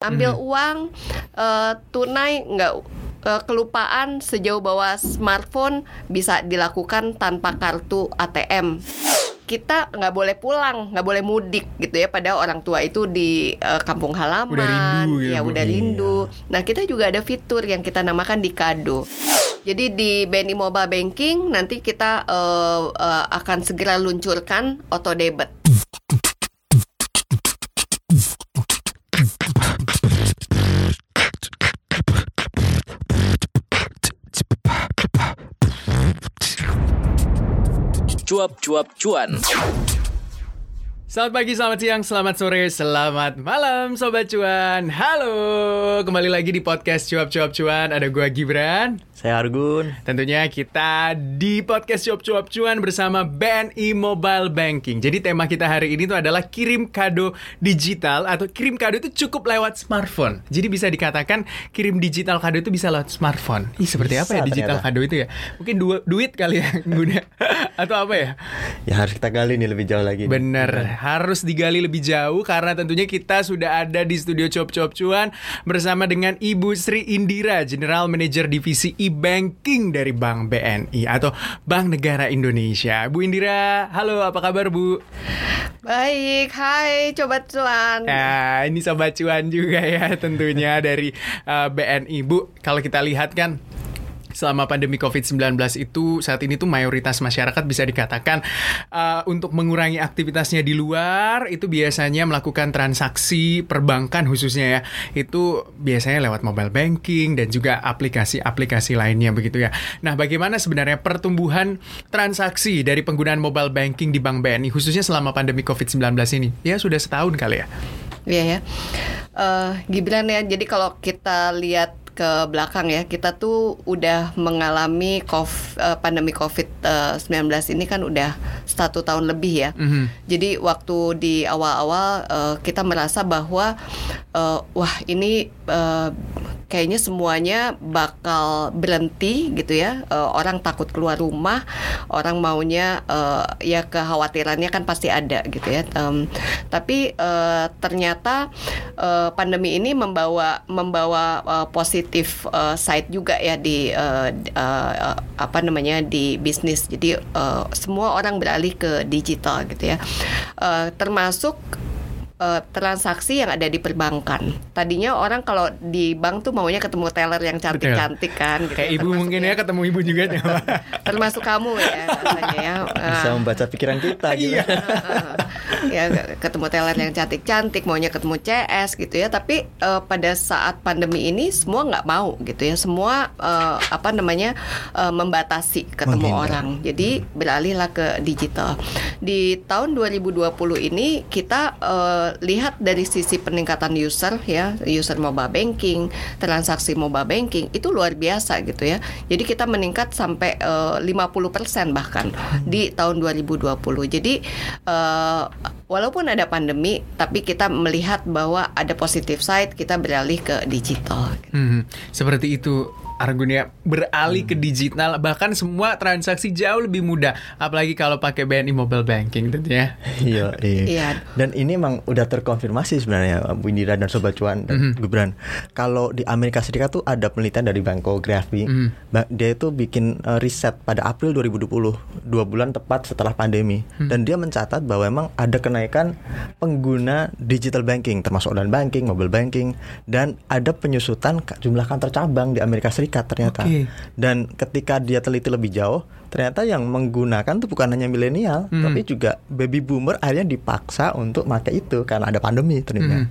ambil uang eh, tunai nggak eh, kelupaan sejauh bawa smartphone bisa dilakukan tanpa kartu ATM kita nggak boleh pulang, nggak boleh mudik gitu ya. Pada orang tua itu di eh, kampung halaman, Udah rindu ya Bu. udah rindu. Nah kita juga ada fitur yang kita namakan di kado. Jadi di BNI Mobile Banking nanti kita eh, eh, akan segera luncurkan auto debit. Cuap-cuap cuan. Selamat pagi, selamat siang, selamat sore, selamat malam Sobat Cuan. Halo, kembali lagi di podcast Cuap-Cuap Cuan. Ada gua Gibran Saya Argun. Tentunya kita di podcast Cuap-Cuap Cuan bersama BNI Mobile Banking Jadi tema kita hari ini tuh adalah kirim kado digital Atau kirim kado itu cukup lewat smartphone Jadi bisa dikatakan kirim digital kado itu bisa lewat smartphone Ih seperti apa ya Bisa digital ternyata. kado itu ya Mungkin du- duit kali ya guna Atau apa ya Ya harus kita gali nih lebih jauh lagi. nih. Bener, harus digali lebih jauh karena tentunya kita sudah ada di studio Cop Cop Cuan bersama dengan Ibu Sri Indira, General Manager Divisi E-Banking dari Bank BNI atau Bank Negara Indonesia. Bu Indira, halo apa kabar Bu? Baik, hai coba cuan. Ya, ini Sobat Cuan juga ya tentunya dari uh, BNI. Bu, kalau kita lihat kan selama pandemi COVID-19 itu saat ini tuh mayoritas masyarakat bisa dikatakan uh, untuk mengurangi aktivitasnya di luar itu biasanya melakukan transaksi perbankan khususnya ya itu biasanya lewat mobile banking dan juga aplikasi-aplikasi lainnya begitu ya. Nah, bagaimana sebenarnya pertumbuhan transaksi dari penggunaan mobile banking di Bank BNI khususnya selama pandemi COVID-19 ini? Ya sudah setahun kali ya. Iya ya. Eh, Gibran ya. Jadi kalau kita lihat ke belakang ya, kita tuh udah mengalami eh, pandemi COVID-19 ini kan udah satu tahun lebih ya. Mhm. Jadi waktu di awal-awal eh, kita merasa bahwa eh, wah ini eh, kayaknya semuanya bakal berhenti gitu ya. Eh, orang takut keluar rumah, orang maunya eh, ya kekhawatirannya kan pasti ada gitu ya. Em, tapi eh, ternyata eh, pandemi ini membawa membawa eh, positif eh, side juga ya di eh, eh, apa namanya di bisnis. Jadi eh, semua orang beralih ke digital gitu ya. Eh, termasuk eh, transaksi yang ada di perbankan. Tadinya orang kalau di bank tuh maunya ketemu teller yang cantik-cantik kan. Gitu. Kayak ibu Termasuk mungkin ya- ya ketemu ibu juga termasuk kamu ya rasanya ya. Bisa Eh, membaca pikiran kita gitu. Iya. ya ketemu teller yang cantik-cantik maunya ketemu CS gitu ya tapi eh, pada saat pandemi ini semua nggak mau gitu ya semua eh, apa namanya eh, membatasi ketemu Menghindar. orang jadi beralihlah ke digital di tahun 2020 ini kita eh, lihat dari sisi peningkatan user ya user mobile banking transaksi mobile banking itu luar biasa gitu ya. Jadi kita meningkat sampai eh, 50% bahkan di tahun 2020 jadi eh, walaupun ada pandemi tapi kita melihat bahwa ada positive side kita beralih ke digital. Hmm, seperti itu Argunia beralih ke digital bahkan semua transaksi jauh lebih mudah apalagi kalau pakai BNI mobile banking tentunya. Iya, iya. Iya. Dan ini emang udah terkonfirmasi sebenarnya Bu Indira dan Sobat Cuan dan Gibran. Kalau di Amerika Serikat tuh ada penelitian dari Bankografi. Ba- Dia itu bikin eh, riset pada April 2020, dua bulan tepat setelah pandemi. Dan dia mencatat bahwa emang ada kenaikan pengguna digital banking, termasuk online banking, mobile banking, dan ada penyusutan jumlah kantor cabang di Amerika Serikat ternyata. Oke. Dan ketika dia teliti lebih jauh, ternyata yang menggunakan tuh bukan hanya milenial, Hmm. tapi juga baby boomer akhirnya dipaksa untuk pakai itu karena ada pandemi ternyata.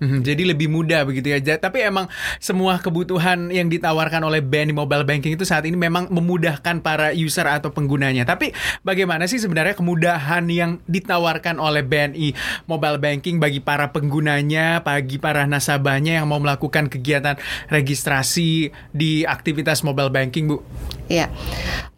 Mhm, jadi lebih mudah begitu ya. Tapi emang semua kebutuhan yang ditawarkan oleh BNI Mobile Banking itu saat ini memang memudahkan para user atau penggunanya. Tapi bagaimana sih sebenarnya kemudahan yang ditawarkan oleh BNI Mobile Banking bagi para penggunanya, bagi para nasabahnya yang mau melakukan kegiatan registrasi di aktivitas mobile banking, Bu? Iya.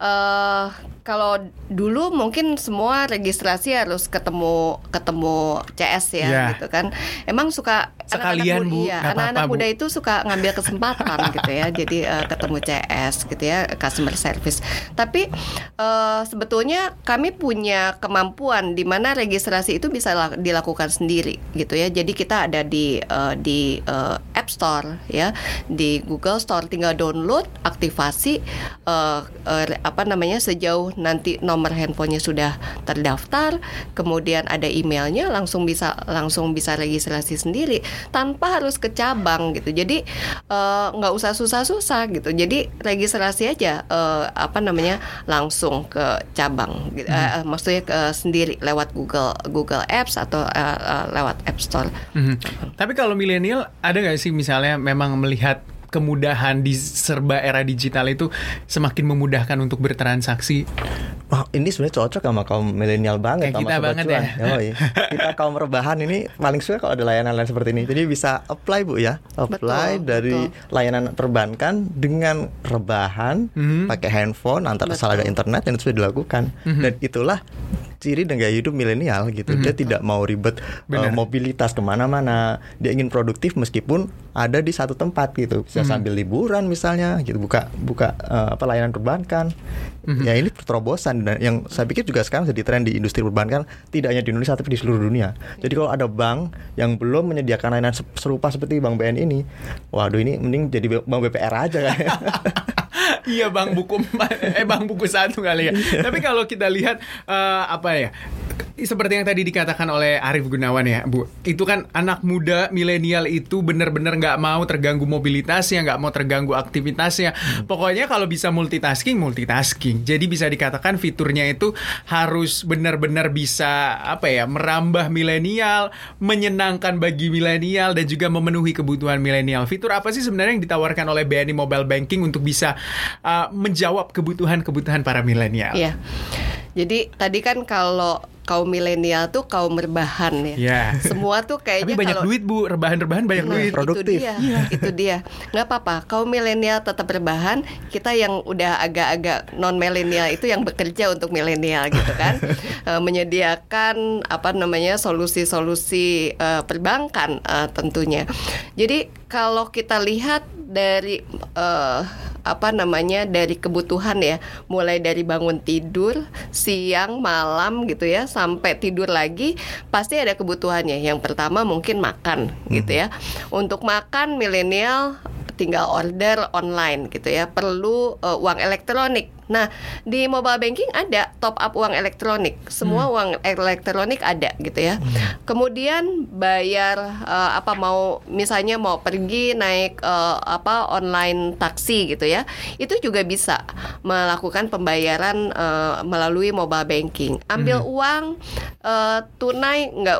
Eh kalau dulu mungkin semua registrasi harus ketemu ketemu CS ya Iya. gitu kan. Emang suka sekalian anak-anak Bu, mu- iya, nggak apa-apa, anak-anak Bu. muda itu suka ngambil kesempatan gitu ya jadi eh, ketemu CS gitu ya customer service tapi eh, sebetulnya kami punya kemampuan di mana registrasi itu bisa la- dilakukan sendiri gitu ya jadi kita ada di eh, di eh, App Store ya di Google Store tinggal download aktivasi eh, eh, apa namanya sejauh nanti nomor handphonenya sudah terdaftar kemudian ada emailnya langsung bisa langsung bisa registrasi sendiri tanpa harus ke cabang gitu jadi eh, nggak usah susah-susah gitu jadi registrasi aja eh, apa namanya langsung ke cabang gitu. Eh, eh, maksudnya ke sendiri lewat Google Google Apps atau eh, eh, lewat App Store Mhm. Tapi kalau milenial ada nggak sih misalnya memang melihat kemudahan di serba era digital itu semakin memudahkan untuk bertransaksi. Wah, ini sebenarnya cocok sama kaum milenial banget Kayak sama kita Sobat banget Cuan. ya. Yoi. Kita kaum rebahan ini paling suka kalau ada layanan-layanan seperti ini. Jadi bisa apply Bu ya. Apply Betul, dari betul. layanan perbankan dengan rebahan Mhm. pakai handphone antar asal ada internet dan itu sudah dilakukan. Mhm. Dan itulah ciri dan gaya hidup milenial gitu. Dia tidak mau ribet uh, mobilitas ke mana-mana. Dia ingin produktif meskipun ada di satu tempat gitu. Bisa Mhm. sambil liburan misalnya gitu. Buka buka uh, apa layanan perbankan. Mhm. Ya ini terobosan dan yang saya pikir juga sekarang jadi tren di industri perbankan tidak hanya di Indonesia tapi di seluruh dunia. Jadi kalau ada bank yang belum menyediakan layanan se- serupa seperti Bank BNI ini, waduh ini mending jadi bank BPR aja kan. iya bang buku eh bang buku satu kali ya. Tapi kalau kita lihat eh, apa ya seperti yang tadi dikatakan oleh Arif Gunawan ya bu, itu kan anak muda milenial itu benar-benar nggak mau terganggu mobilitasnya, nggak mau terganggu aktivitasnya. Pokoknya kalau bisa multitasking, multitasking. Jadi bisa dikatakan fiturnya itu harus benar-benar bisa apa ya merambah milenial, menyenangkan bagi milenial dan juga memenuhi kebutuhan milenial. Fitur apa sih sebenarnya yang ditawarkan oleh BNI Mobile Banking untuk bisa uh, menjawab kebutuhan-kebutuhan para milenial? Iya. Jadi tadi kan kalau kaum milenial tuh kaum rebahan ya. Iya. Semua tuh kayaknya Tapi banyak kalau duit bu, rebahan-rebahan banyak Nah, duit. Produktif. Itu dia, itu dia. Nggak apa-apa. Kaum milenial tetap rebahan. Kita yang udah agak-agak non milenial itu yang bekerja untuk milenial gitu kan, Eh, menyediakan apa namanya solusi-solusi eh, perbankan eh, tentunya. Jadi kalau kita lihat dari eh, apa namanya dari kebutuhan ya, mulai dari bangun tidur, siang, malam gitu ya, sampai tidur lagi, pasti ada kebutuhannya. Yang pertama mungkin makan gitu ya. Untuk makan milenial tinggal order online gitu ya. Perlu eh, uang elektronik. Nah, di mobile banking ada top up uang elektronik. Semua uang elektronik ada gitu ya. Kemudian bayar eh, apa mau misalnya mau pergi naik eh, apa online taksi gitu ya. Itu juga bisa melakukan pembayaran eh, melalui mobile banking. Ambil uang eh, tunai nggak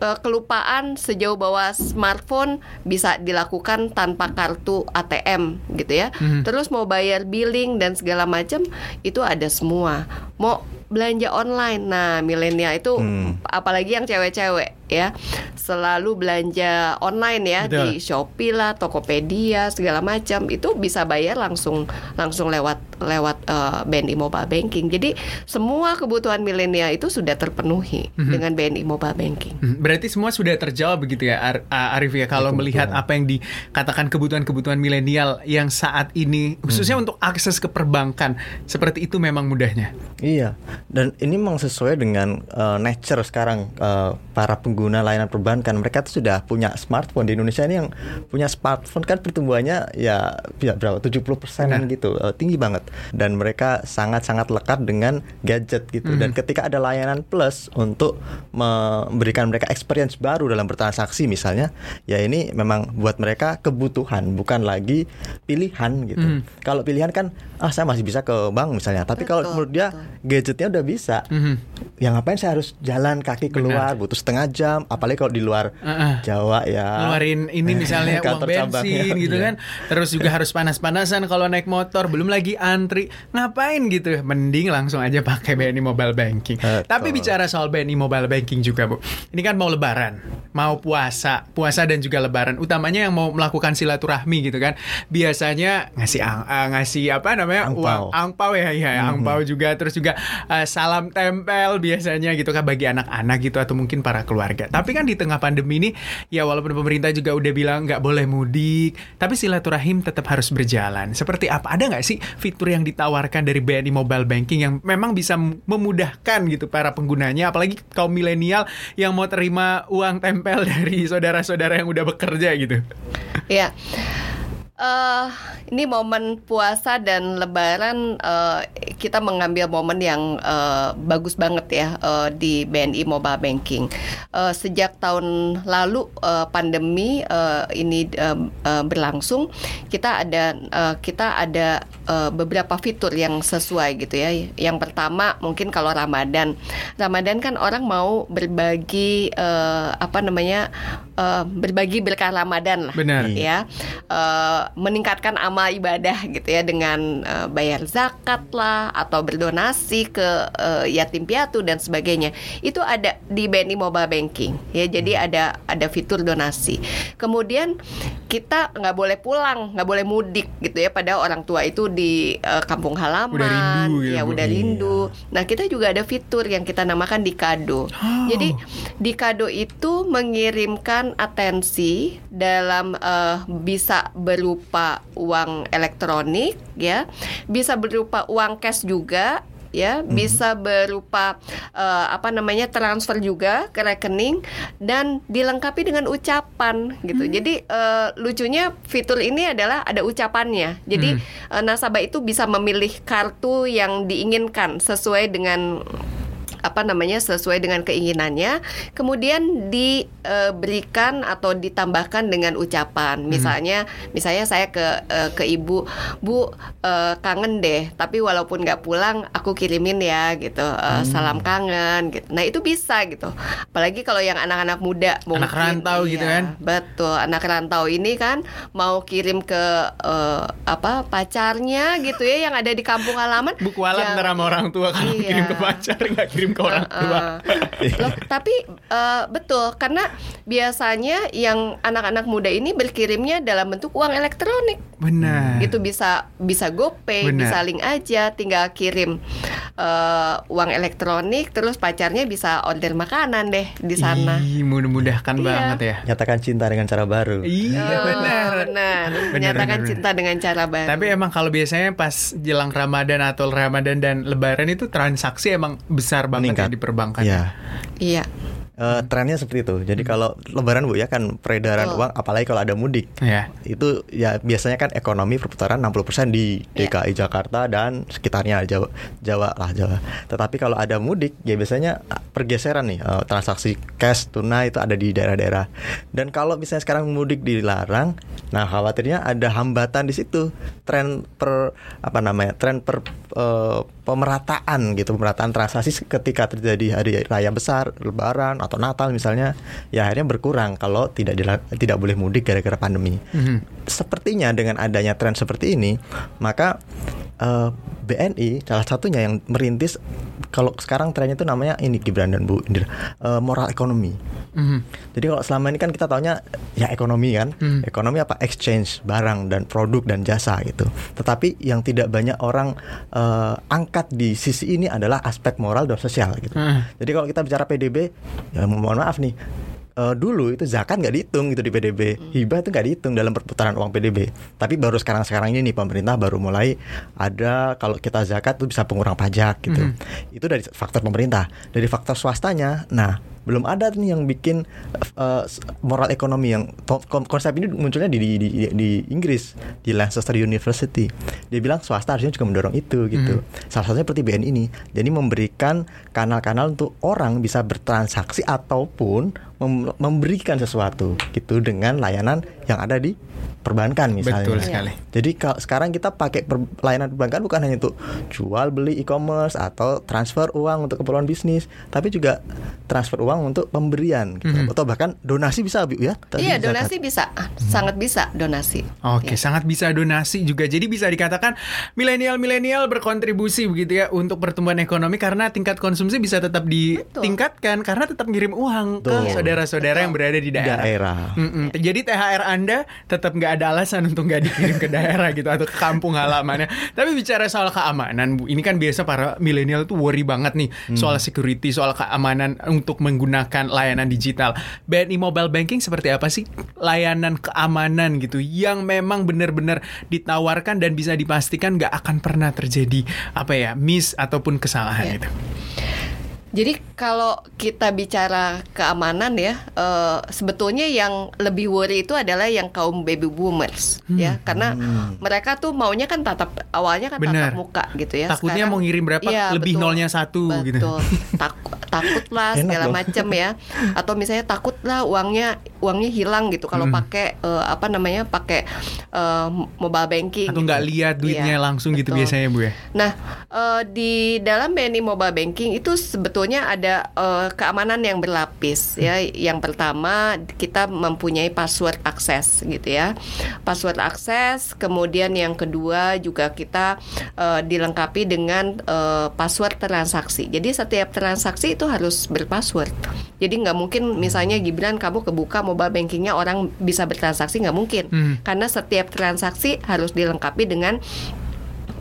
eh, kelupaan sejauh bawa smartphone bisa dilakukan tanpa kartu ATM gitu ya. Mhm. Terus mau bayar billing dan segala macam itu ada semua. Mau belanja online. Nah, milenial itu Hmm. apalagi yang cewek-cewek ya, selalu belanja online ya Betul. di Shopee lah, Tokopedia segala macam itu bisa bayar langsung langsung lewat lewat eh, BNI Mobile Banking. Jadi semua kebutuhan milenial itu sudah terpenuhi Mhm. dengan BNI Mobile Banking. Hmm, Berarti semua sudah terjawab begitu ya Ar- Arif ya kalau melihat apa yang dikatakan kebutuhan-kebutuhan milenial yang saat ini khususnya untuk akses ke perbankan seperti itu memang mudahnya. Iya, dan ini memang sesuai dengan uh, nature sekarang uh, para pengguna layanan perbankan. Mereka tuh sudah punya smartphone di Indonesia ini yang punya smartphone kan pertumbuhannya ya, ya berapa 70 persenan Benar. gitu, uh, tinggi banget. Dan mereka sangat-sangat lekat dengan gadget gitu. Dan Mhm. ketika ada layanan plus untuk memberikan mereka experience baru dalam bertransaksi misalnya, ya ini memang buat mereka kebutuhan bukan lagi pilihan gitu. Mhm. Kalau pilihan kan ah saya masih bisa ke bank misalnya, tapi kalau menurut dia betul. Gadgetnya udah bisa. Mhm. Ya ngapain saya harus jalan kaki keluar butuh setengah jam, apalagi kalau di luar Heeh. Jawa ya. ngeluarin ini misalnya uang bensin gitu Iya. kan terus juga harus panas-panasan kalau naik motor belum lagi antri ngapain gitu mending langsung aja pakai BNI Mobile Banking Betul. tapi bicara soal BNI Mobile Banking juga Bu ini kan mau lebaran mau puasa puasa dan juga lebaran utamanya yang mau melakukan silaturahmi gitu kan biasanya ngasih ang- ah, ngasih apa namanya Angpau. uang angpau ya ya Mhm. angpau juga terus juga eh, salam tempel biasanya gitu kan bagi anak-anak gitu atau mungkin para keluarga. Tapi kan di tengah pandemi ini, ya walaupun pemerintah juga udah bilang nggak boleh mudik, tapi silaturahim tetap harus berjalan. Seperti apa? Ada nggak sih fitur yang ditawarkan dari BNI Mobile Banking yang memang bisa memudahkan gitu para penggunanya, apalagi kaum milenial yang mau terima uang tempel dari saudara-saudara yang udah bekerja gitu? Iya. Uh, ini momen puasa dan Lebaran uh, kita mengambil momen yang uh, bagus banget ya uh, di BNI Mobile Banking. Uh, sejak tahun lalu uh, pandemi uh, ini uh, uh, berlangsung, kita ada uh, kita ada uh, beberapa fitur yang sesuai gitu ya. Yang pertama mungkin kalau Ramadan, Ramadan kan orang mau berbagi uh, apa namanya uh, berbagi berkah Ramadan lah, Benar. ya. Uh, meningkatkan amal ibadah gitu ya dengan uh, bayar zakat lah atau berdonasi ke uh, yatim piatu dan sebagainya itu ada di BNI Mobile Banking ya jadi Hmm. ada ada fitur donasi kemudian kita nggak boleh pulang nggak boleh mudik gitu ya pada orang tua itu di uh, kampung halaman Udah rindu gitu, ya Bu. udah Iya. rindu nah kita juga ada fitur yang kita namakan di kado Oh. jadi di kado itu mengirimkan atensi dalam eh, bisa berupa uang elektronik ya, bisa berupa uang cash juga ya, bisa berupa eh, apa namanya transfer juga ke rekening dan dilengkapi dengan ucapan gitu. Jadi eh, lucunya fitur ini adalah ada ucapannya. Jadi eh, nasabah itu bisa memilih kartu yang diinginkan sesuai dengan apa namanya sesuai dengan keinginannya kemudian diberikan atau ditambahkan dengan ucapan. Misalnya misalnya saya ke eh, ke ibu bu eh, kangen deh tapi walaupun nggak pulang aku kirimin ya gitu. Eh, salam kangen gitu. Nah itu bisa gitu. Apalagi kalau yang anak-anak muda mungkin. Rantau gitu iya, kan? betul. Anak rantau ini kan mau kirim ke eh, apa pacarnya gitu ya yang ada di kampung halaman. Bu kualat Jangan- ntar sama orang tua kalau Iya. kirim ke pacar nggak kirim ke orang tua. Uh-uh. Loh, tapi uh, betul karena biasanya yang anak-anak muda ini berkirimnya dalam bentuk uang elektronik. Benar. Itu bisa bisa GoPay, Benar. bisa link aja, tinggal kirim uh, uang elektronik, terus pacarnya bisa order makanan deh di sana. Ih, mudah-mudahkan Iya. banget ya. Nyatakan cinta dengan cara baru. Iya Oh, benar. benar. Benar, Menyatakan benar, cinta dengan cara baru. Tapi emang kalau biasanya pas jelang Ramadan atau Ramadan dan Lebaran itu transaksi emang besar banget Meningkat. ya di perbankan. Iya. iya. Eh, trennya seperti itu. Jadi kalau lebaran Bu ya kan peredaran Betul. uang apalagi kalau ada mudik. Ya. Itu ya biasanya kan ekonomi perputaran 60% di Iya. DKI Jakarta dan sekitarnya Jawa Jawa lah Jawa. Tetapi kalau ada mudik ya biasanya ah, pergeseran nih eh, transaksi cash tunai itu ada di daerah-daerah. Dan kalau misalnya sekarang mudik dilarang, nah khawatirnya ada hambatan di situ. Tren per apa namanya? Tren per eh, pemerataan gitu, pemerataan transaksi ketika terjadi hari raya besar, lebaran atau Natal misalnya, ya akhirnya berkurang kalau tidak tidak boleh mudik gara-gara pandemi. Mhm. Sepertinya dengan adanya tren seperti ini, maka eh, BNI salah satunya yang merintis kalau sekarang trennya itu namanya ini Gibran dan Bu Indra eh, moral ekonomi. Mhm. Jadi kalau selama ini kan kita taunya ya ekonomi kan, Hmm. ekonomi apa exchange barang dan produk dan jasa gitu. Tetapi yang tidak banyak orang eh, angkat di sisi ini adalah aspek moral dan sosial gitu. Hmm. Jadi kalau kita bicara PDB, ya mohon maaf nih. Eh, dulu itu zakat nggak dihitung gitu di PDB, hibah itu nggak dihitung dalam perputaran uang PDB. Tapi baru sekarang-sekarang ini nih pemerintah baru mulai ada kalau kita zakat itu bisa pengurang pajak gitu. Itu dari faktor pemerintah. Dari faktor swastanya, nah belum ada nih yang bikin eh, moral ekonomi yang konsep ini munculnya di, di, di, di Inggris di Lancaster University. Dia bilang swasta harusnya juga mendorong itu gitu. Salah satunya seperti BNI ini. Jadi memberikan kanal-kanal untuk orang bisa bertransaksi ataupun mem- memberikan sesuatu gitu dengan layanan yang ada di perbankan misalnya. Betul sekali. Jadi kalau sekarang kita pakai per- layanan perbankan bukan hanya untuk jual beli e-commerce atau transfer uang untuk keperluan bisnis, tapi juga transfer uang untuk pemberian gitu. atau bahkan donasi bisa Bu ya. Tadi Iya, zakat. donasi bisa. Ah, Sangat bisa donasi. Oke, Ya. sangat bisa donasi juga. Jadi bisa dikatakan milenial-milenial berkontribusi begitu ya untuk pertumbuhan ekonomi karena tingkat konsumsi bisa tetap ditingkatkan karena tetap ngirim uang Betul. ke saudara-saudara yang berada di daerah. Daerah. Mm-mm. Jadi THR Anda tetap nggak ada alasan untuk nggak dikirim ke daerah gitu atau ke kampung halamannya. Tapi bicara soal keamanan, Bu, ini kan biasa para milenial tuh worry banget nih soal security, soal keamanan untuk menggunakan layanan digital. BNI Mobile Banking seperti apa sih layanan keamanan gitu yang memang benar-benar ditawarkan dan bisa dipastikan nggak akan pernah terjadi apa ya miss ataupun kesalahan Iya. gitu. Jadi kalau kita bicara keamanan ya, eh, sebetulnya yang lebih worry itu adalah yang kaum baby boomers Hmm. ya, karena mereka tuh maunya kan tatap awalnya kan Benar. tatap muka gitu ya. Takutnya Sekarang- mau ngirim berapa, Iya, lebih betul. nolnya satu gitu. Betul. Takut takut lah Enak segala macam ya. Atau misalnya takut lah uangnya uangnya hilang gitu kalau Hmm. pakai eh, apa namanya pakai eh, mobile banking. Atau gitu. nggak lihat duitnya Iya, langsung gitu betul. biasanya Bu ya. Nah, eh, di dalam BNI Mobile Banking itu sebetulnya ada eh, keamanan yang berlapis ya. Yang pertama kita mempunyai password akses gitu ya. Password akses, kemudian yang kedua juga kita eh, dilengkapi dengan eh, password transaksi. Jadi setiap transaksi itu harus berpassword. Jadi nggak mungkin misalnya Gibran kamu kebuka mobile bankingnya orang bisa bertransaksi nggak mungkin. Hmm. Karena setiap transaksi harus dilengkapi dengan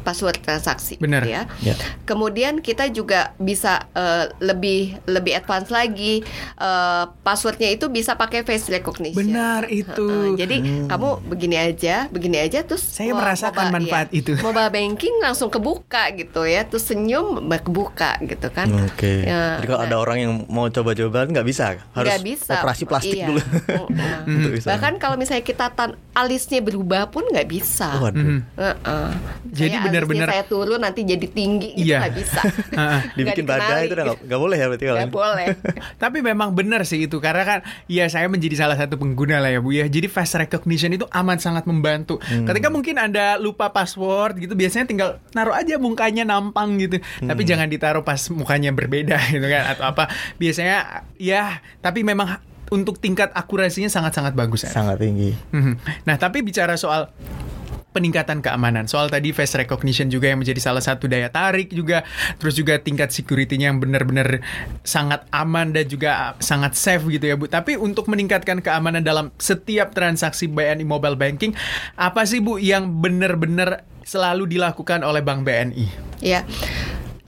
password transaksi Benar. ya. Ya. Kemudian kita juga bisa eh, lebih lebih advance lagi eh, passwordnya itu bisa pakai face recognition. Benar itu. Heeh, jadi kamu begini aja, begini aja terus Saya mo- merasakan mobile- manfaat iya, itu. Mobile banking langsung kebuka gitu ya, terus senyum kebuka gitu kan. Oke. Ya, Jadi kalau nah, ada orang yang mau coba-coba nggak bisa, harus nggak bisa. operasi plastik Iya. dulu. Untuk bisa. Bahkan kalau misalnya kita tan alisnya berubah pun nggak bisa. Waduh. Mhm. Heeh. Jadi Kayak benar-benar- alisnya saya turun nanti jadi tinggi itu Iya. nggak bisa. Dibikin badai itu udah nggak- boleh ya berarti kalau. Nggak boleh. Tapi memang benar sih itu karena kan ya saya menjadi salah satu pengguna lah ya Bu ya. Jadi face recognition itu amat sangat membantu. Ketika mungkin Anda lupa password gitu biasanya tinggal naruh aja mukanya nampang gitu. Tapi jangan ditaruh pas mukanya berbeda gitu kan atau apa. Biasanya ya tapi memang untuk tingkat akurasinya sangat-sangat bagus. ya. Sangat tinggi. Mhm. Nah, tapi bicara soal peningkatan keamanan. Soal tadi face recognition juga yang menjadi salah satu daya tarik juga. Terus juga tingkat security-nya yang benar-benar sangat aman dan juga sangat safe gitu ya, Bu. Tapi untuk meningkatkan keamanan dalam setiap transaksi BNI Mobile Banking, apa sih Bu yang benar-benar selalu dilakukan oleh Bank BNI? Ya.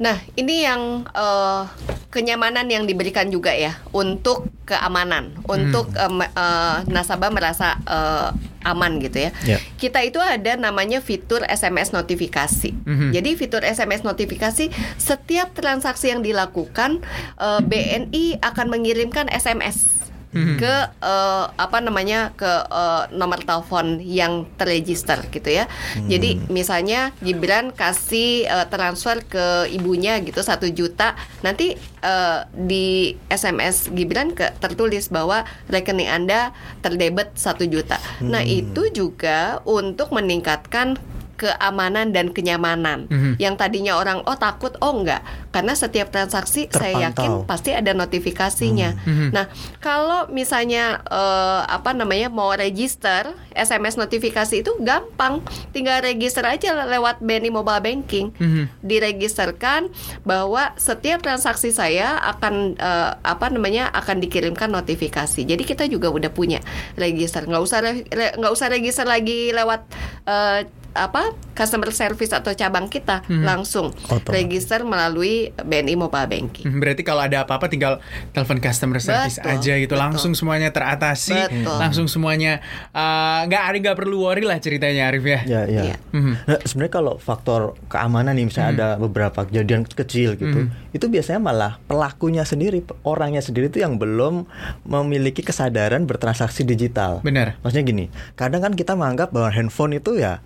Nah, ini yang eh, kenyamanan yang diberikan juga ya untuk keamanan, untuk eh, me- eh, nasabah merasa eh, aman gitu ya. Ya. Kita itu ada namanya fitur SMS notifikasi. Mhm. Jadi fitur SMS notifikasi setiap transaksi yang dilakukan eh, BNI akan mengirimkan SMS ke eh, apa namanya ke eh, nomor telepon yang terregister gitu ya. Jadi misalnya Gibran kasih eh, transfer ke ibunya gitu satu juta, nanti eh, di SMS Gibran ke, tertulis bahwa rekening anda terdebet satu juta. Nah itu juga untuk meningkatkan keamanan dan kenyamanan. Mhm. Yang tadinya orang oh takut, oh enggak. Karena setiap transaksi saya yakin Terpantau. pasti ada notifikasinya. Mhm. Nah, kalau misalnya eh, apa namanya mau register SMS notifikasi itu gampang, tinggal register aja lewat BNI Mobile Banking. Mhm. Diregisterkan bahwa setiap transaksi saya akan eh, apa namanya akan dikirimkan notifikasi. Jadi kita juga udah punya register, nggak usah re- nggak usah register lagi lewat eh, apa customer service atau cabang kita Mhm. langsung Otomatis. register melalui BNI Mobile Banking. Hmm, Berarti kalau ada apa-apa tinggal telepon customer service Betul, aja gitu, betul. langsung semuanya teratasi, Betul. langsung semuanya eh, nggak ada nggak perlu worry lah ceritanya Arif ya. Ya, ya. Iya. Mhm. Nah, sebenarnya kalau faktor keamanan nih misalnya ada beberapa kejadian kecil gitu, itu biasanya malah pelakunya sendiri, orangnya sendiri itu yang belum memiliki kesadaran bertransaksi digital. Benar. Maksudnya gini, kadang kan kita menganggap bahwa handphone itu ya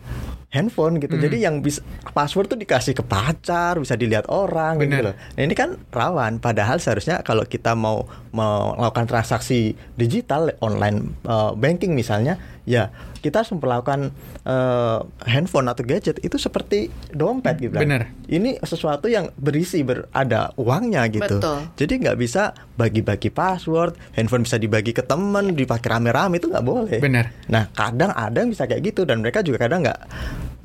handphone gitu. Jadi yang bisa password tuh dikasih ke pacar, bisa dilihat orang gitu Benar. loh. Nah, ini kan rawan padahal seharusnya kalau kita mau melakukan transaksi digital online eh, banking misalnya, ya kita harus memperlakukan eh, handphone atau gadget itu seperti dompet gitu. kan. Benar. Ini sesuatu yang berisi ber, ada uangnya gitu. Betul. Jadi nggak bisa bagi-bagi password, handphone bisa dibagi ke temen, dipakai rame-rame itu nggak boleh. Benar. Nah kadang ada yang bisa kayak gitu dan mereka juga kadang nggak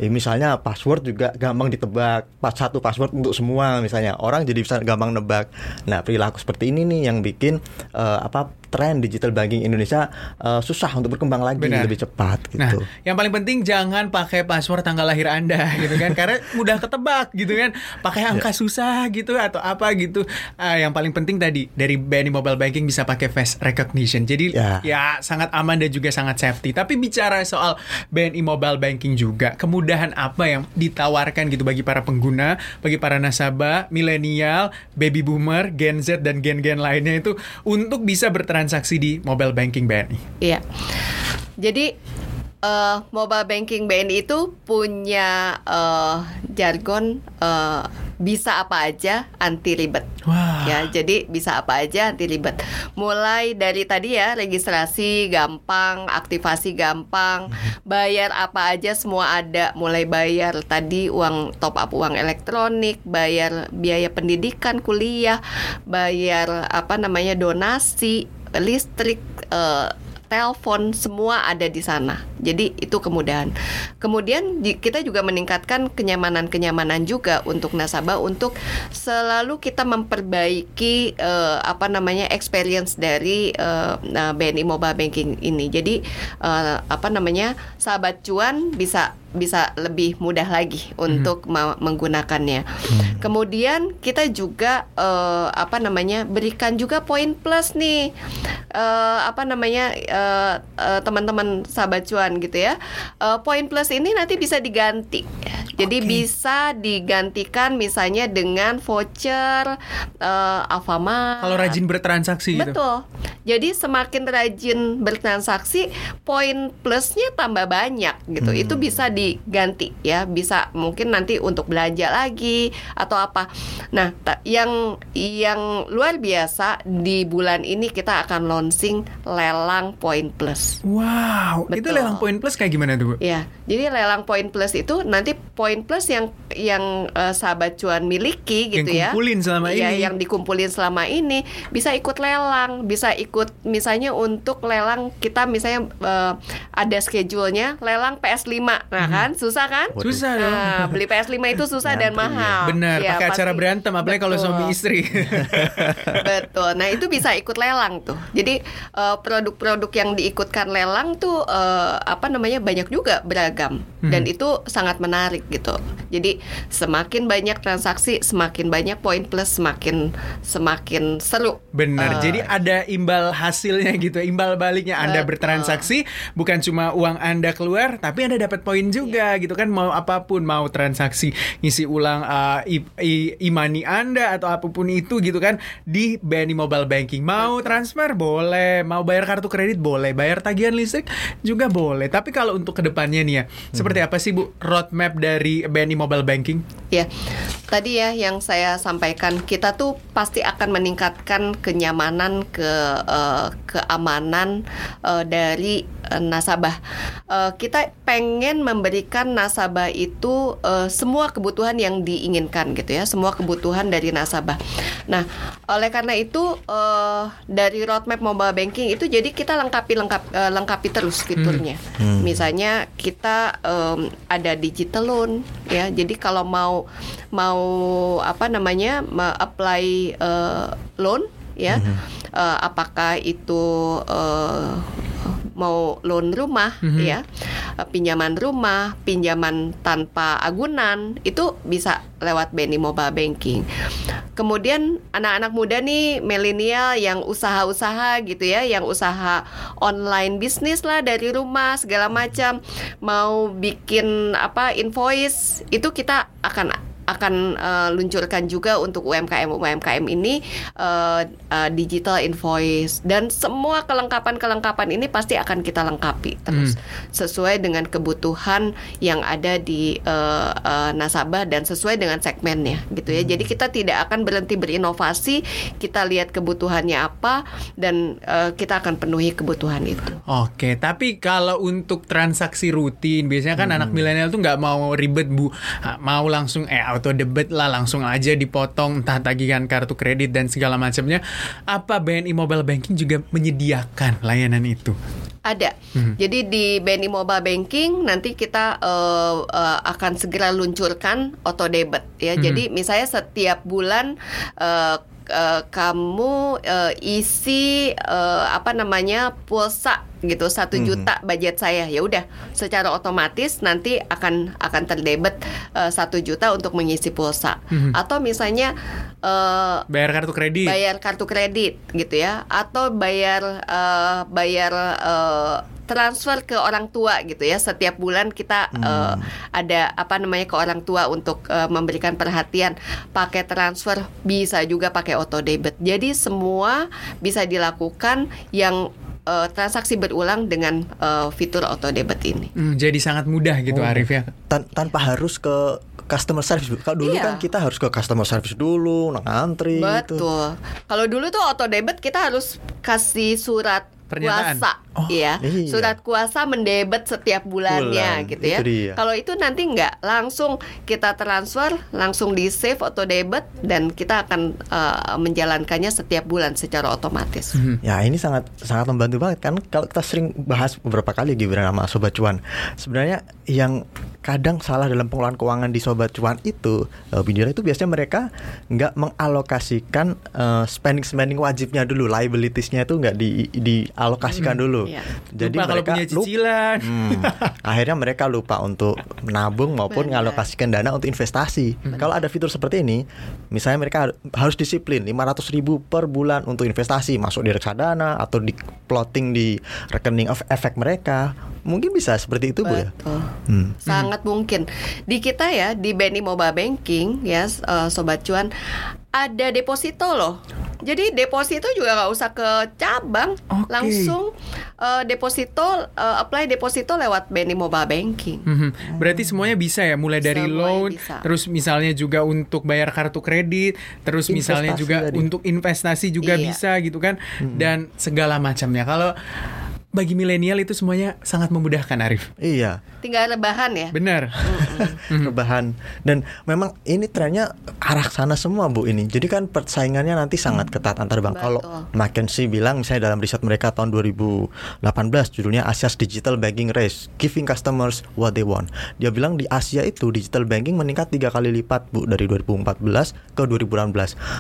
Eh, misalnya password juga gampang ditebak. Pas satu password untuk semua misalnya. Orang jadi bisa gampang nebak. Nah, perilaku seperti ini nih yang bikin eh, apa tren digital banking Indonesia eh, susah untuk berkembang lagi Benar. lebih cepat Nah, gitu. yang paling penting jangan pakai password tanggal lahir Anda gitu kan karena mudah ketebak gitu kan. Pakai angka Ya. susah gitu atau apa gitu. Ah, yang paling penting tadi dari BNI Mobile Banking bisa pakai face recognition. Jadi ya. Ya. sangat aman dan juga sangat safety. Tapi bicara soal BNI Mobile Banking juga, kemudahan apa yang ditawarkan gitu bagi para pengguna, bagi para nasabah, milenial, baby boomer, Gen Z dan gen-gen lainnya itu untuk bisa bertransaksi di mobile banking BNI. Iya. Jadi eh, mobile banking BNI itu punya eh, jargon eh, bisa apa aja anti ribet. Wah. Ya, jadi bisa apa aja anti ribet. Mulai dari tadi ya registrasi gampang, aktivasi gampang, bayar apa aja semua ada. Mulai bayar tadi uang top up uang elektronik, bayar biaya pendidikan kuliah, bayar apa namanya donasi, listrik, eh, telepon semua ada di sana. Jadi itu kemudahan. Kemudian di- kita juga meningkatkan kenyamanan-kenyamanan juga untuk nasabah untuk selalu kita memperbaiki eh, apa namanya experience dari eh, nah, BNI Mobile Banking ini. Jadi eh, apa namanya sahabat cuan bisa bisa lebih mudah lagi untuk ma- menggunakannya. Kemudian kita juga eh, apa namanya berikan juga poin plus nih eh, apa namanya eh, eh, teman-teman sahabat cuan gitu ya. Eh, poin plus ini nanti bisa diganti. Jadi Oke. bisa digantikan misalnya dengan voucher eh, Alfamart. Kalau rajin bertransaksi gitu. Betul. Jadi semakin rajin bertransaksi, poin plusnya tambah banyak gitu. Itu bisa diganti ya, bisa mungkin nanti untuk belanja lagi atau apa. Nah, yang yang luar biasa di bulan ini kita akan launching lelang poin plus. Wow, itu Betul. lelang poin plus kayak gimana tuh, Bu? Ya, jadi lelang poin plus itu nanti poin plus yang yang eh, sahabat cuan miliki Yang gitu ya. kumpulin selama Iya, ini. yang dikumpulin selama ini bisa ikut lelang, bisa ikut misalnya untuk lelang kita misalnya eh, ada schedule-nya lelang PS5. Nah, kan susah kan? Susah dong. Nah, beli PS5 itu susah dan Ngantri ya. mahal. Benar, Ya, pakai acara berantem apalagi kalau suami istri. Betul. Nah, itu bisa ikut lelang tuh. Jadi eh, produk-produk yang diikutkan lelang tuh eh, apa namanya banyak juga beragam dan itu sangat menarik gitu. Jadi semakin banyak transaksi, semakin banyak poin plus, semakin semakin seru. Benar. Eh, Jadi ada imbal hasilnya gitu, imbal baliknya Anda Betul. bertransaksi bukan cuma uang Anda keluar, tapi Anda dapat poin juga Iya. gitu kan mau apa pun, mau transaksi ngisi ulang uh, e-money Anda atau apa pun itu gitu kan di BNI Mobile Banking. Mau transfer boleh, mau bayar kartu kredit boleh, bayar tagihan listrik juga boleh. Tapi kalau untuk ke depannya nih ya, seperti apa sih Bu roadmap dari BNI Mobile Banking? Ya, tadi ya yang saya sampaikan kita tuh pasti akan meningkatkan kenyamanan ke eh, keamanan eh, dari eh, nasabah. Eh, kita pengen memberikan nasabah itu eh, semua kebutuhan yang diinginkan gitu ya, semua kebutuhan dari nasabah. Nah, oleh karena itu eh, dari roadmap mobile banking itu jadi kita lengkapi lengkap eh, lengkapi terus fiturnya. Misalnya kita em, ada digital loan ya. Jadi kalau mau mau apa namanya ma- apply eh, loan ya, eh, apakah itu eh, mau loan rumah ya, eh, pinjaman rumah, pinjaman tanpa agunan itu bisa lewat BNI Mobile Banking. Kemudian anak-anak muda nih milenial yang usaha-usaha gitu ya, yang usaha online bisnis lah dari rumah segala macam, mau bikin apa invoice itu kita akan akan eh, luncurkan juga untuk UMKM UMKM ini eh, eh, digital invoice. Dan semua kelengkapan kelengkapan ini pasti akan kita lengkapi terus. Sesuai dengan kebutuhan yang ada di eh, eh, nasabah dan sesuai dengan segmennya gitu ya. Jadi kita tidak akan berhenti berinovasi kita lihat kebutuhannya apa dan eh, kita akan penuhi kebutuhan itu. Oke, tapi kalau untuk transaksi rutin, biasanya kan Hmm. anak milenial tuh nggak mau ribet bu, Ah, mau langsung eh auto debit lah langsung aja dipotong entah tagihan kartu kredit dan segala macamnya. Apa BNI Mobile Banking juga menyediakan layanan itu? Ada. Jadi di BNI Mobile Banking nanti kita eh, eh, akan segera luncurkan auto debit ya. Jadi misalnya setiap bulan eh, eh, kamu eh, isi eh, apa namanya pulsa gitu satu juta budget saya. Ya udah secara otomatis nanti akan akan terdebet eh, satu juta untuk mengisi pulsa. Atau misalnya eh, Bayar kartu kredit. bayar kartu kredit gitu ya. Atau bayar eh, bayar eh, transfer ke orang tua gitu ya. Setiap bulan kita eh, ada apa namanya ke orang tua untuk eh, memberikan perhatian. Pakai transfer bisa juga pakai auto debit. Jadi semua bisa dilakukan yang eh, transaksi berulang dengan eh, fitur auto debit ini Hmm, jadi sangat mudah gitu Oh. Arif ya. Tan- tanpa harus ke customer service. Kalau dulu Iya. kan kita harus ke customer service dulu, ngantri gitu. Betul. Kalau dulu tuh auto debit kita harus kasih surat Pernyataan. kuasa, Oh, ya. iya. Surat kuasa mendebet setiap bulannya Bulan, gitu ya. Kalau itu nanti nggak langsung kita transfer, langsung di save auto debit dan kita akan eh, menjalankannya setiap bulan secara otomatis. Hmm. Ya ini sangat sangat membantu banget kan kalau kita sering bahas beberapa kali Gibran sama Sobat Cuan. Sebenarnya yang kadang salah dalam pengelolaan keuangan di Sobat Cuan itu Bindira itu biasanya mereka nggak mengalokasikan eh, spending spending wajibnya dulu, liabilitiesnya itu nggak di dialokasikan dulu. Iya. Jadi Lupa kalau mereka punya lupa-. Hmm, akhirnya mereka lupa untuk menabung maupun Benar. mengalokasikan dana untuk investasi. Kalau ada fitur seperti ini, misalnya mereka har- harus disiplin 500 ribu per bulan untuk investasi masuk di reksadana atau di plotting di rekening of efek mereka, mungkin bisa seperti itu bu ya. Betul. Hmm. Sangat mungkin. Di kita ya di BNI Mobile Banking ya eh, sobat cuan ada deposito loh. Jadi deposito juga nggak usah ke cabang, Oke. langsung eh, deposito eh, apply deposito lewat BNI Mobile Banking. Mhm. Berarti semuanya bisa ya, mulai dari Semuanya loan, bisa. terus misalnya juga untuk bayar kartu kredit, terus misalnya Investasi juga tadi. untuk investasi juga Iya. bisa gitu kan, dan segala macamnya. Kalau bagi milenial itu semuanya sangat memudahkan Arif. Iya. Tinggal rebahan ya. Benar. rebahan dan memang ini trennya arah sana semua bu ini jadi kan persaingannya nanti sangat ketat antar bank kalau. McKinsey bilang misalnya dalam riset mereka tahun 2018 judulnya Asia's Digital Banking Race Giving Customers What They Want dia bilang di Asia itu digital banking meningkat tiga kali lipat bu dari 2014 ke 2018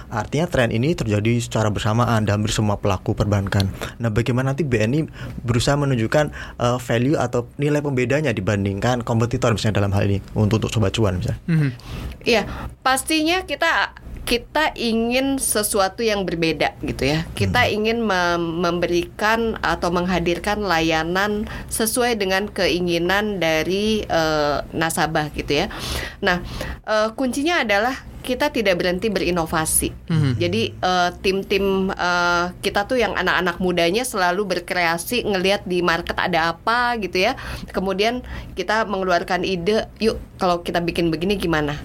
artinya tren ini terjadi secara bersamaan dan hampir semua pelaku perbankan nah bagaimana nanti BNI berusaha menunjukkan uh, value atau nilai pembedanya dibandingkan kompetitor misalnya dalam hal ini untuk untuk sobat cuan misalnya Mhm. Iya, pastinya kita kita ingin sesuatu yang berbeda gitu ya. Kita ingin mem- memberikan atau menghadirkan layanan sesuai dengan keinginan dari eh, nasabah gitu ya. Nah, eh, kuncinya adalah kita tidak berhenti berinovasi. Jadi eh, tim-tim eh, kita tuh yang anak-anak mudanya selalu berkreasi ngelihat di market ada apa gitu ya. Kemudian kita mengeluarkan ide, yuk kalau kita bikin begini gimana?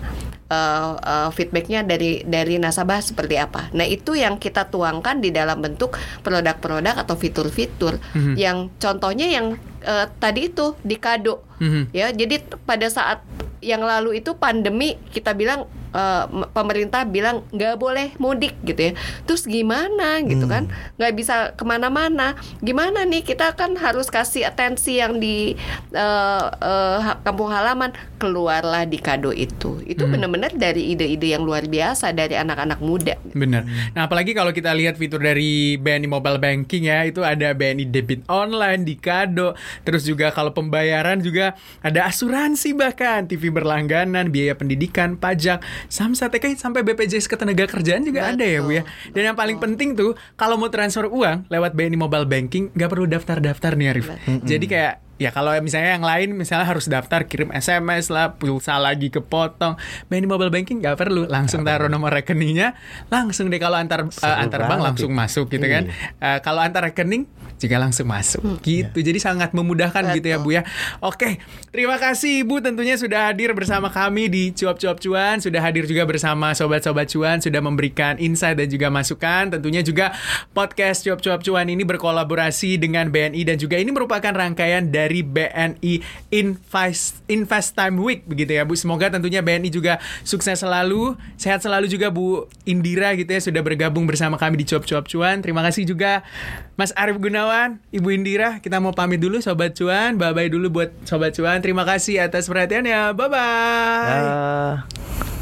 uh, uh, feedbacknya dari dari nasabah seperti apa. Nah itu yang kita tuangkan di dalam bentuk produk-produk atau fitur-fitur yang contohnya yang uh, tadi itu di kado Mhm. ya. Jadi pada saat yang lalu itu pandemi kita bilang uh, m- pemerintah bilang nggak boleh mudik gitu ya. Terus gimana gitu kan? Nggak bisa ke mana-mana. Gimana nih kita kan harus kasih atensi yang di uh, uh, kampung halaman keluarlah di kado itu. Itu benar-benar dari ide-ide yang luar biasa dari anak-anak muda. Bener. Nah, apalagi kalau kita lihat fitur dari BNI Mobile Banking ya, itu ada BNI Debit Online, di Kado, terus juga kalau pembayaran juga ada asuransi bahkan, TV berlangganan, biaya pendidikan, pajak, samsat TKI sampai BPJS Ketenagakerjaan juga ada ya, Bu ya. Dan yang paling penting tuh kalau mau transfer uang lewat BNI Mobile Banking nggak perlu daftar-daftar nih Arif. Jadi kayak Ya kalau misalnya yang lain misalnya harus daftar kirim SMS lah pulsa lagi kepotong. BNI Mobile Banking nggak perlu langsung taruh nomor rekeningnya langsung deh kalau antar Seru eh, antar bank langsung itu. masuk gitu kan. Eh, kalau antar rekening juga langsung masuk gitu. Jadi sangat memudahkan gitu ya Bu ya. Oke terima kasih Ibu tentunya sudah hadir bersama kami di cuap-cuap cuan. Sudah hadir juga bersama sobat-sobat cuan sudah memberikan insight dan juga masukan. Tentunya juga podcast cuap-cuap cuan ini berkolaborasi dengan BNI dan juga ini merupakan rangkaian dari dari BNI Invest Invest Time Week begitu ya Bu. Semoga tentunya BNI juga sukses selalu, sehat selalu juga Bu Indira gitu ya sudah bergabung bersama kami di Cuap-Cuap Cuan. Terima kasih juga Mas Arief Gunawan, Ibu Indira. Kita mau pamit dulu Sobat Cuan. Bye-bye dulu buat Sobat Cuan. Terima kasih atas perhatiannya. Bye-bye. Ya.